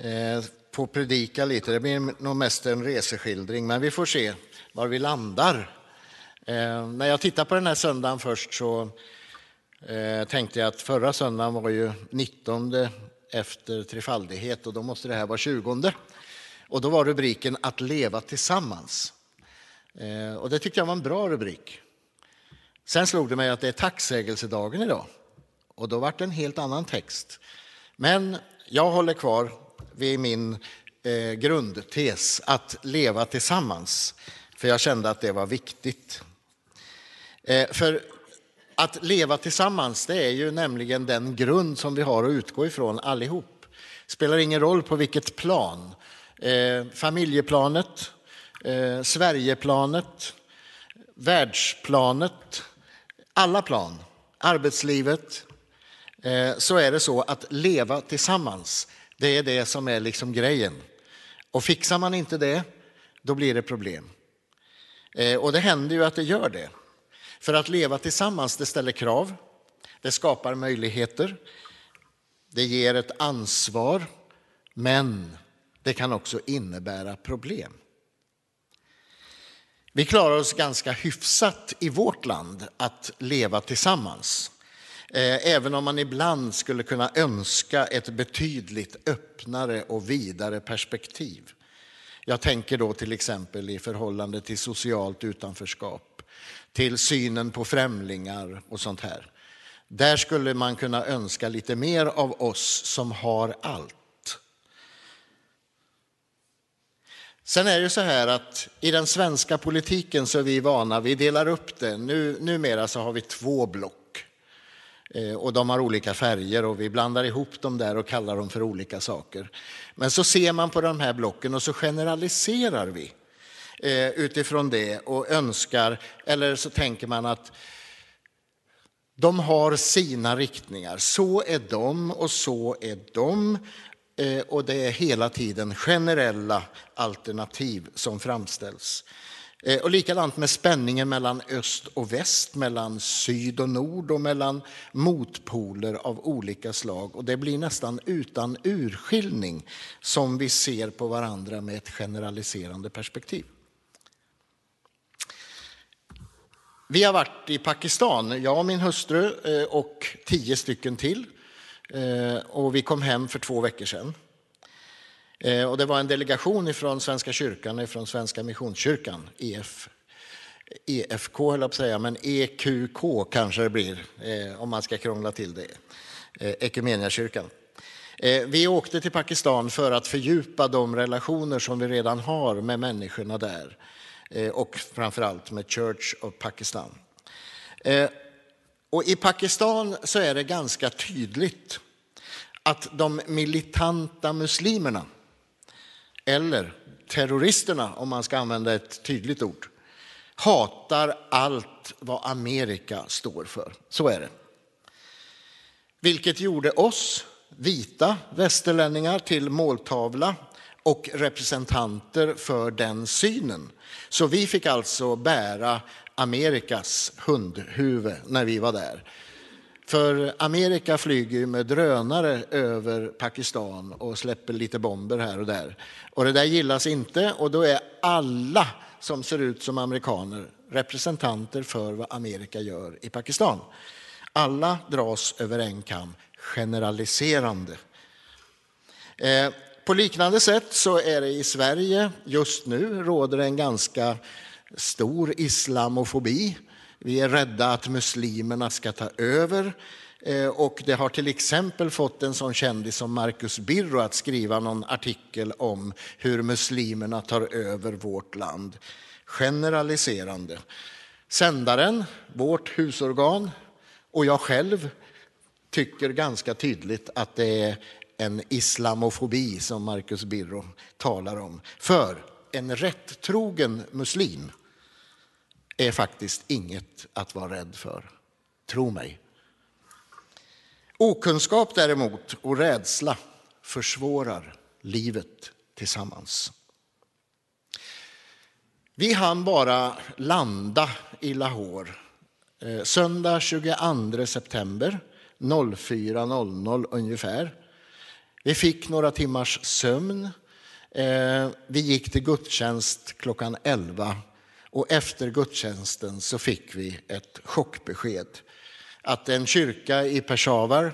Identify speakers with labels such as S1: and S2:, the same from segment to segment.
S1: Eh, på predika lite. Det blir nog mest en reseskildring, men vi får se var vi landar. Eh, när jag tittar på den här söndagen först så eh, tänkte jag att förra söndagen var ju 19 efter trefaldighet och då måste det här vara 20. Och då var rubriken Att leva tillsammans. Och det tyckte jag var en bra rubrik. Sen slog det mig att det är tacksägelsedagen idag. Och då var det en helt annan text. Men jag håller kvar vid min eh, grundtes att leva tillsammans. För jag kände att det var viktigt. Eh, för att leva tillsammans, det är ju nämligen den grund som vi har att utgå ifrån allihop. Spelar ingen roll på vilket plan. Eh, familjeplanet, eh, Sverigeplanet, världsplanet, alla plan, arbetslivet, eh, så är det så att leva tillsammans, det är det som är liksom grejen. Och fixar man inte det, då blir det problem. Eh, och det händer ju att det gör det. För att leva tillsammans, det ställer krav, det skapar möjligheter, det ger ett ansvar, men det kan också innebära problem. Vi klarar oss ganska hyfsat i vårt land att leva tillsammans. Eh, även om man ibland skulle kunna önska ett betydligt öppnare och vidare perspektiv. Jag tänker då till exempel i förhållande till socialt utanförskap, till synen på främlingar och sånt här. Där skulle man kunna önska lite mer av oss som har allt. Sen är det så här att i den svenska politiken så är vi vana, vi delar upp det. Nu, numera så har vi två block Eh, och de har olika färger och vi blandar ihop dem där och kallar dem för olika saker. Men så ser man på de här blocken och så generaliserar vi eh, utifrån det och önskar, eller så tänker man att de har sina riktningar. Så är de och så är de. Eh, och det är hela tiden generella alternativ som framställs. Eh, och likadant med spänningen mellan öst och väst, mellan syd och nord och mellan motpoler av olika slag. Och det blir nästan utan urskiljning som vi ser på varandra med ett generaliserande perspektiv. Vi har varit i Pakistan, jag och min hustru eh, och tio stycken till. Eh, och vi kom hem för två veckor sedan. Eh, och det var en delegation från Svenska kyrkan, från Svenska Missionskyrkan, EF, EFK höll jag på att säga, men EQK kanske det blir eh, om man ska krångla till det. Eh, Ekumeniakyrkan. Vi åkte till Pakistan för att fördjupa de relationer som vi redan har med människorna där och framförallt med Church of Pakistan. Och I Pakistan så är det ganska tydligt att de militanta muslimerna, eller terroristerna om man ska använda ett tydligt ord, hatar allt vad Amerika står för. Så är det. Vilket gjorde oss vita västerlänningar till måltavla och representanter för den synen. Så vi fick alltså bära Amerikas hundhuvud när vi var där. För Amerika flyger med drönare över Pakistan och släpper lite bomber här och där. Och det där gillas inte och då är alla som ser ut som amerikaner representanter för vad Amerika gör i Pakistan. Alla dras över en kam, generaliserande. Eh, på liknande sätt så är det i Sverige just nu råder en ganska stor islamofobi. Vi är rädda att muslimerna ska ta över. Eh, och det har till exempel fått en sån kändis som Marcus Birro att skriva någon artikel om hur muslimerna tar över vårt land. Generaliserande. Sändaren, vårt husorgan och jag själv tycker ganska tydligt att det är en islamofobi som Marcus Birro talar om. För en rättrogen muslim är faktiskt inget att vara rädd för. Tro mig. Okunskap däremot och rädsla försvårar livet tillsammans. Vi hann bara landa i Lahore eh, söndag 22 september 04.00 ungefär. Vi fick några timmars sömn. Eh, vi gick till gudstjänst klockan 11 och efter gudstjänsten så fick vi ett chockbesked. Att en kyrka i Peshawar,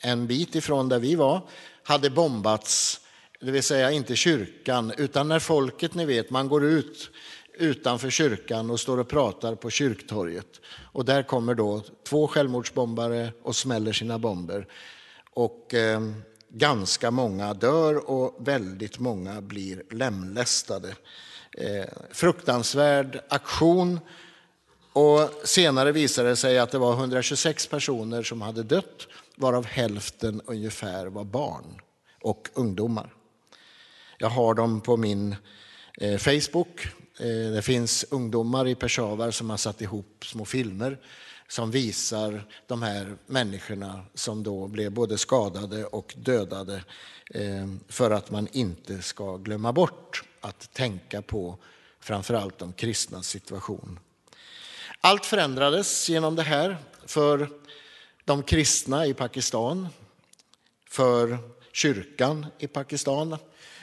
S1: en bit ifrån där vi var, hade bombats. Det vill säga inte kyrkan, utan när folket, ni vet, man går ut utanför kyrkan och står och pratar på kyrktorget. Och där kommer då två självmordsbombare och smäller sina bomber. Och eh, ganska många dör och väldigt många blir lemlästade. Eh, fruktansvärd aktion. Och senare visade det sig att det var 126 personer som hade dött, varav hälften ungefär var barn och ungdomar. Jag har dem på min eh, Facebook. Eh, det finns ungdomar i Peshawar som har satt ihop små filmer som visar de här människorna som då blev både skadade och dödade för att man inte ska glömma bort att tänka på framförallt de kristnas situation. Allt förändrades genom det här för de kristna i Pakistan, för kyrkan i Pakistan,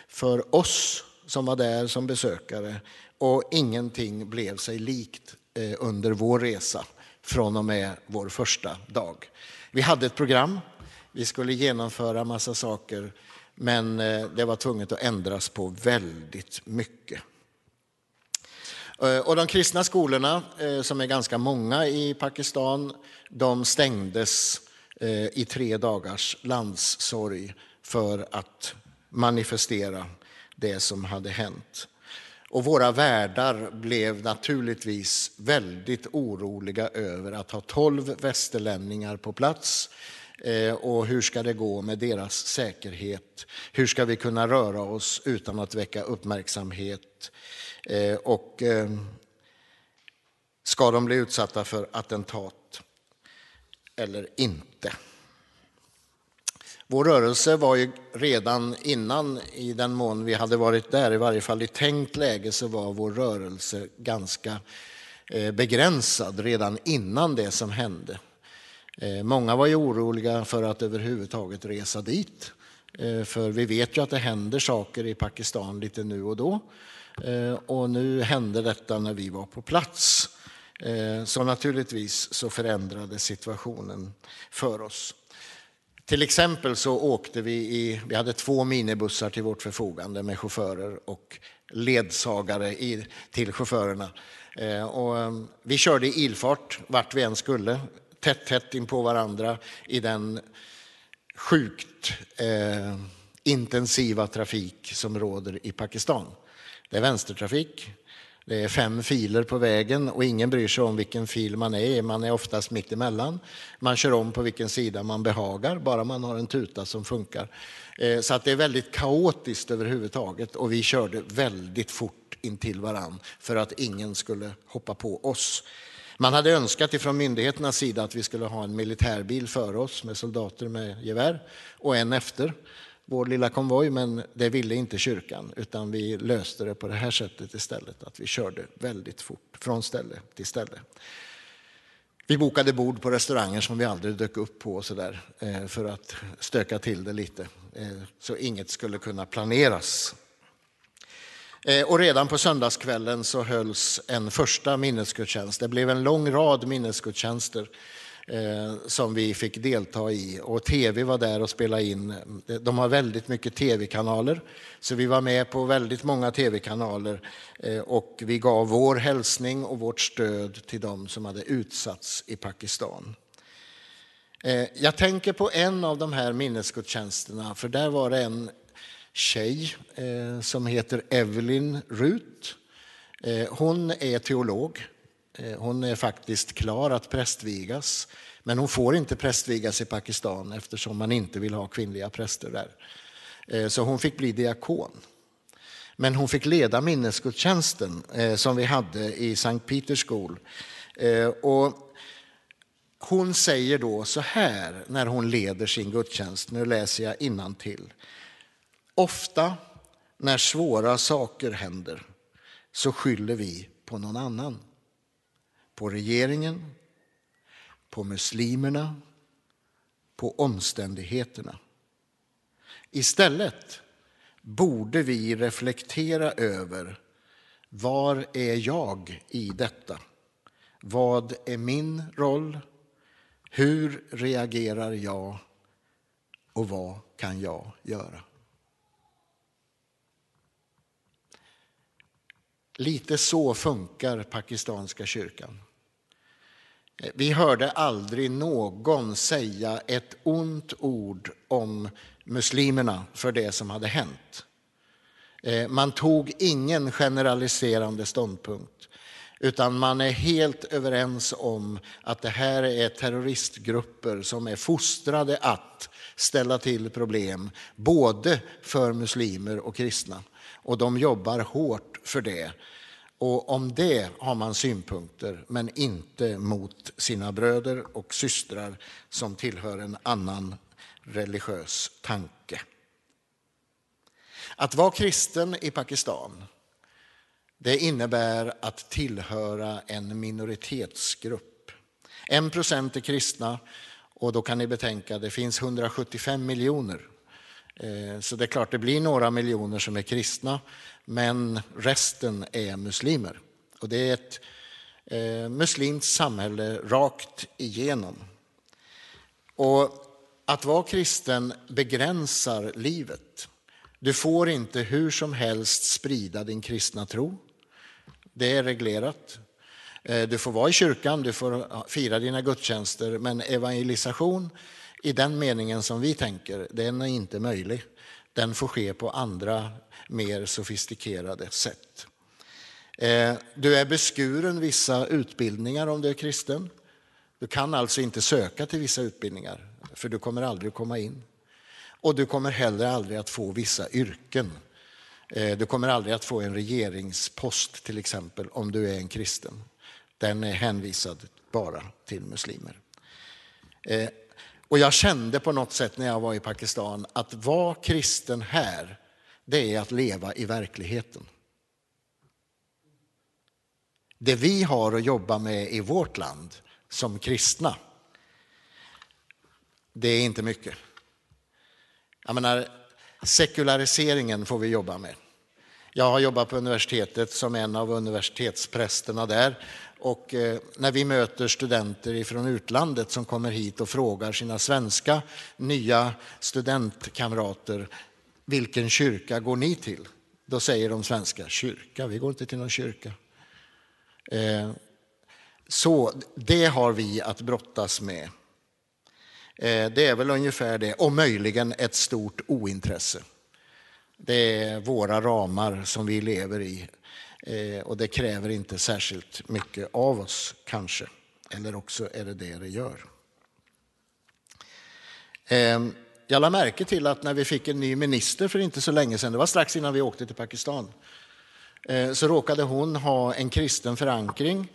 S1: för oss som var där som besökare och ingenting blev sig likt eh, under vår resa från och med vår första dag. Vi hade ett program, vi skulle genomföra massa saker men eh, det var tvunget att ändras på väldigt mycket. Eh, och de kristna skolorna, eh, som är ganska många i Pakistan, de stängdes i tre dagars landssorg för att manifestera det som hade hänt. Och våra värdar blev naturligtvis väldigt oroliga över att ha tolv västerlänningar på plats. Eh, och hur ska det gå med deras säkerhet? Hur ska vi kunna röra oss utan att väcka uppmärksamhet? Eh, och eh, ska de bli utsatta för attentat eller inte? Vår rörelse var ju redan innan, i den mån vi hade varit där, i varje fall i tänkt läge, så var vår rörelse ganska begränsad redan innan det som hände. Eh, många var ju oroliga för att överhuvudtaget resa dit. Eh, för vi vet ju att det händer saker i Pakistan lite nu och då. Eh, och nu hände detta när vi var på plats. Så naturligtvis så förändrades situationen för oss. Till exempel så åkte vi i, vi hade två minibussar till vårt förfogande med chaufförer och ledsagare i, till chaufförerna. Och vi körde i ilfart vart vi än skulle, tätt, tätt in på varandra i den sjukt eh, intensiva trafik som råder i Pakistan. Det är vänstertrafik, det är fem filer på vägen och ingen bryr sig om vilken fil man är i. Man är oftast mitt emellan. Man kör om på vilken sida man behagar, bara man har en tuta som funkar. Eh, så att det är väldigt kaotiskt överhuvudtaget och vi körde väldigt fort in till varann för att ingen skulle hoppa på oss. Man hade önskat ifrån myndigheternas sida att vi skulle ha en militärbil för oss med soldater med gevär och en efter vår lilla konvoj, men det ville inte kyrkan utan vi löste det på det här sättet istället, att vi körde väldigt fort från ställe till ställe. Vi bokade bord på restauranger som vi aldrig dök upp på så där, eh, för att stöka till det lite, eh, så inget skulle kunna planeras. Eh, och redan på söndagskvällen så hölls en första minnesgudstjänst. Det blev en lång rad minnesgudstjänster eh, som vi fick delta i. Och tv var där och spelade in. De har väldigt mycket tv-kanaler, så vi var med på väldigt många tv-kanaler eh, och vi gav vår hälsning och vårt stöd till dem som hade utsatts i Pakistan. Jag tänker på en av de här minnesgudstjänsterna, för där var det en tjej eh, som heter Evelyn Rut. Eh, hon är teolog Eh, hon är faktiskt klar att prästvigas, men hon får inte prästvigas i Pakistan eftersom man inte vill ha kvinnliga präster där. Eh, så hon fick bli diakon. Men hon fick leda minnesgudstjänsten eh, som vi hade i Sankt Peters School. Eh, och hon säger då så här när hon leder sin gudstjänst, nu läser jag innan till. Ofta när svåra saker händer så skyller vi på någon annan på regeringen, på muslimerna, på omständigheterna. Istället borde vi reflektera över var är jag i detta? Vad är min roll? Hur reagerar jag? Och vad kan jag göra? Lite så funkar pakistanska kyrkan. Eh, vi hörde aldrig någon säga ett ont ord om muslimerna för det som hade hänt. Eh, man tog ingen generaliserande ståndpunkt utan man är helt överens om att det här är terroristgrupper som är fostrade att ställa till problem både för muslimer och kristna. Och de jobbar hårt för det. Och om det har man synpunkter, men inte mot sina bröder och systrar som tillhör en annan religiös tanke. Att vara kristen i Pakistan det innebär att tillhöra en minoritetsgrupp. En procent är kristna och då kan ni betänka att det finns 175 miljoner. Eh, så det är klart det blir några miljoner som är kristna men resten är muslimer. Och det är ett eh, muslimskt samhälle rakt igenom. Och att vara kristen begränsar livet. Du får inte hur som helst sprida din kristna tro. Det är reglerat. Eh, du får vara i kyrkan, du får fira dina gudstjänster, men evangelisation i den meningen som vi tänker, den är inte möjlig. Den får ske på andra mer sofistikerade sätt. Eh, du är beskuren vissa utbildningar om du är kristen. Du kan alltså inte söka till vissa utbildningar, för du kommer aldrig komma in. Och du kommer heller aldrig att få vissa yrken. Eh, du kommer aldrig att få en regeringspost till exempel om du är en kristen. Den är hänvisad bara till muslimer. Eh, och jag kände på något sätt när jag var i Pakistan att vara kristen här, det är att leva i verkligheten. Det vi har att jobba med i vårt land som kristna, det är inte mycket. Jag menar, sekulariseringen får vi jobba med. Jag har jobbat på universitetet som en av universitetsprästerna där. Och eh, när vi möter studenter från utlandet som kommer hit och frågar sina svenska nya studentkamrater vilken kyrka går ni till? Då säger de svenska kyrka, vi går inte till någon kyrka. Eh, så det har vi att brottas med. Eh, det är väl ungefär det, och möjligen ett stort ointresse. Det är våra ramar som vi lever i eh, och det kräver inte särskilt mycket av oss kanske. Eller också är det det det gör. Eh, jag lade märke till att när vi fick en ny minister för inte så länge sedan, det var strax innan vi åkte till Pakistan, så råkade hon ha en kristen förankring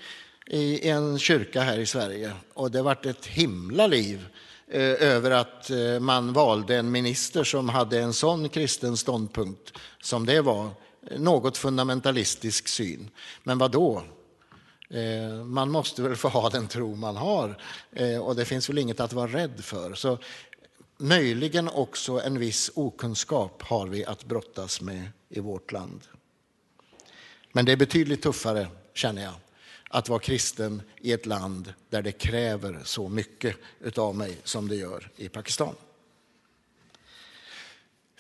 S1: i en kyrka här i Sverige. Och det vart ett himla liv Eh, över att eh, man valde en minister som hade en sån kristen ståndpunkt som det var. Eh, något fundamentalistisk syn. Men vad då? Man måste väl få ha den tro man har och det finns väl inget att vara rädd för. Så möjligen också en viss okunskap har vi att brottas med i vårt land. Men det är betydligt tuffare, känner jag, att vara kristen i ett land där det kräver så mycket av mig som det gör i Pakistan.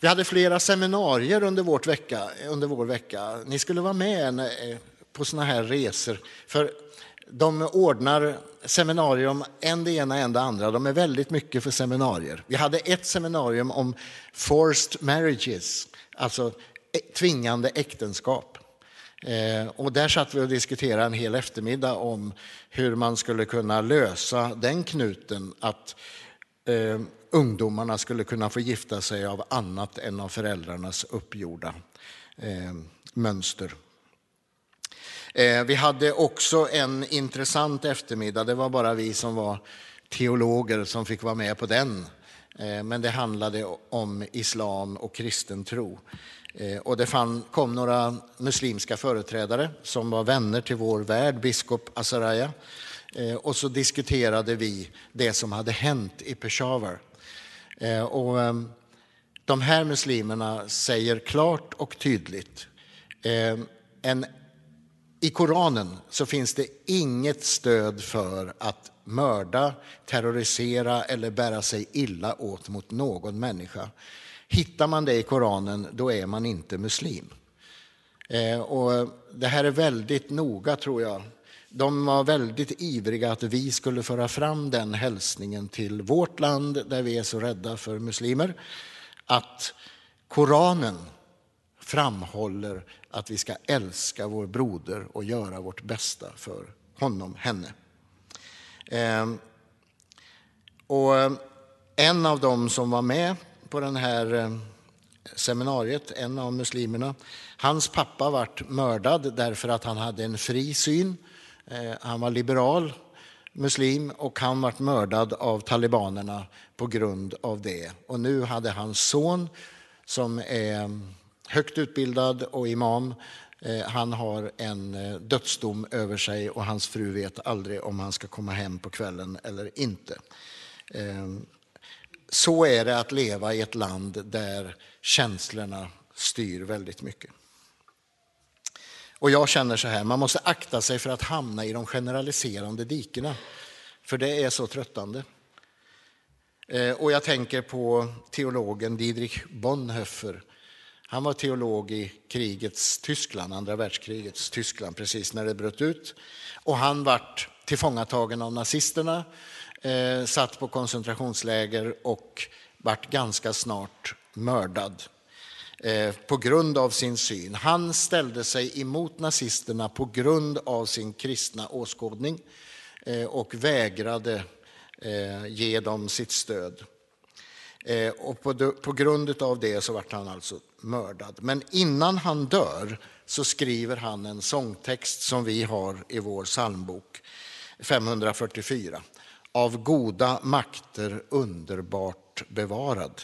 S1: Vi hade flera seminarier under, vårt vecka, under vår vecka. Ni skulle vara med eh, på såna här resor. För de ordnar seminarier om en det ena, en det andra. De är väldigt mycket för seminarier. Vi hade ett seminarium om forced marriages, alltså eh, tvingande äktenskap. Eh, och där satt vi och diskuterade en hel eftermiddag om hur man skulle kunna lösa den knuten att eh, ungdomarna skulle kunna få gifta sig av annat än av föräldrarnas uppgjorda eh, mönster. Eh, vi hade också en intressant eftermiddag, det var bara vi som var teologer som fick vara med på den. Eh, men det handlade om islam och kristen tro. Eh, och det kom några muslimska företrädare som var vänner till vår värd, biskop Azaraya. Eh, och så diskuterade vi det som hade hänt i Peshawar. Eh, och ehm, de här muslimerna säger klart och tydligt ehm, en, i Koranen så finns det inget stöd för att mörda, terrorisera eller bära sig illa åt mot någon människa. Hittar man det i Koranen, då är man inte muslim. Eh, och det här är väldigt noga, tror jag. De var väldigt ivriga att vi skulle föra fram den hälsningen till vårt land, där vi är så rädda för muslimer, att Koranen framhåller att vi ska älska vår broder och göra vårt bästa för honom, henne. Eh, och en av dem som var med på den här eh, seminariet, en av muslimerna, hans pappa vart mördad därför att han hade en fri syn. Eh, han var liberal muslim och han vart mördad av talibanerna på grund av det. Och nu hade hans son som är mm, högt utbildad och imam eh, han har en dödsdom över sig och hans fru vet aldrig om han ska komma hem på kvällen eller inte. Ehm, så är det att leva i ett land där känslorna styr väldigt mycket. Och jag känner så här, man måste akta sig för att hamna i de generaliserande dikena. För det är så tröttande. Eh, och jag tänker på teologen Diedrich Bonhoeffer han var teolog i krigets Tyskland, andra världskrigets Tyskland, precis när det bröt ut. Och han vart tillfångatagen av nazisterna, eh, satt på koncentrationsläger och vart ganska snart mördad eh, på grund av sin syn. Han ställde sig emot nazisterna på grund av sin kristna åskådning eh, och vägrade eh, ge dem sitt stöd. Eh, och på, på grund av det så vart han alltså mördad. Men innan han dör så skriver han en sångtext som vi har i vår psalmbok 544. Av goda makter underbart bevarad.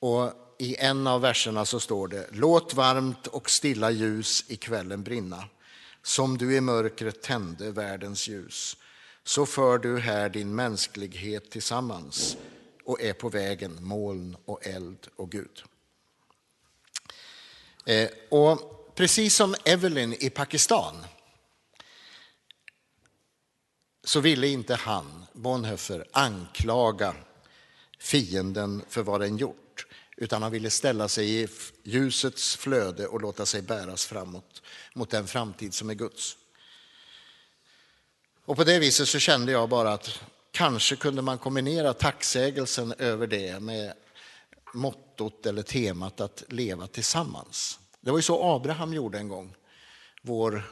S1: Och i en av verserna så står det Låt varmt och stilla ljus i kvällen brinna som du i mörkret tände världens ljus. Så för du här din mänsklighet tillsammans och är på vägen moln och eld och Gud. Eh, och precis som Evelyn i Pakistan så ville inte han, Bonhoeffer, anklaga fienden för vad den gjort utan han ville ställa sig i ljusets flöde och låta sig bäras framåt mot den framtid som är Guds. Och på det viset så kände jag bara att kanske kunde man kombinera tacksägelsen över det med mottot eller temat att leva tillsammans. Det var ju så Abraham gjorde en gång, vår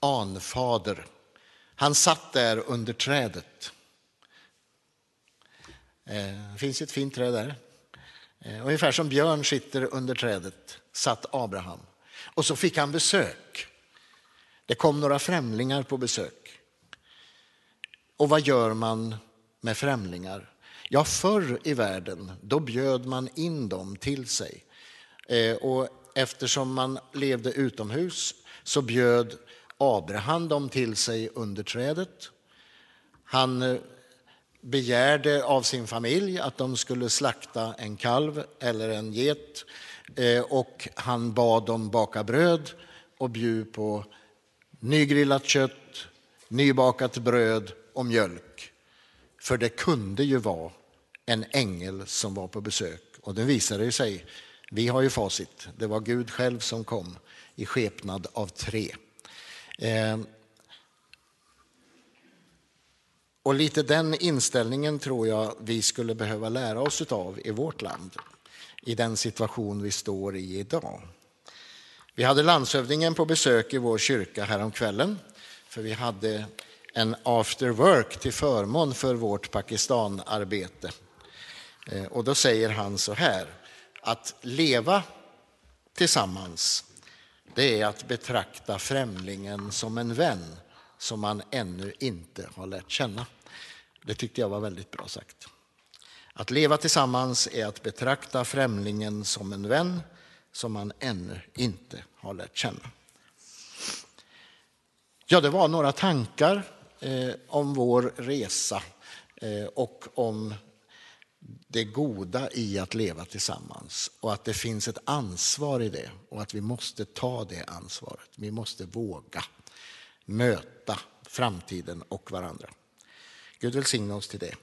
S1: anfader. Han satt där under trädet. Eh, det finns ett fint träd där. Eh, ungefär som Björn sitter under trädet satt Abraham. Och så fick han besök. Det kom några främlingar på besök. Och vad gör man med främlingar? Ja, förr i världen då bjöd man in dem till sig. Eh, och eftersom man levde utomhus så bjöd Abraham dem till sig under trädet. Han eh, begärde av sin familj att de skulle slakta en kalv eller en get eh, och han bad dem baka bröd och bjuda på nygrillat kött, nybakat bröd och mjölk. För det kunde ju vara en ängel som var på besök. Och det visade sig, vi har ju facit, det var Gud själv som kom i skepnad av tre. Eh, och lite den inställningen tror jag vi skulle behöva lära oss av i vårt land, i den situation vi står i idag. Vi hade landshövdingen på besök i vår kyrka häromkvällen, för vi hade en after work till förmån för vårt Pakistanarbete. Eh, och då säger han så här, att leva tillsammans, det är att betrakta främlingen som en vän som man ännu inte har lärt känna. Det tyckte jag var väldigt bra sagt. Att leva tillsammans är att betrakta främlingen som en vän som man ännu inte har lärt känna. Ja, det var några tankar eh, om vår resa eh, och om det goda i att leva tillsammans och att det finns ett ansvar i det och att vi måste ta det ansvaret. Vi måste våga möta framtiden och varandra. Gud välsigne oss till det.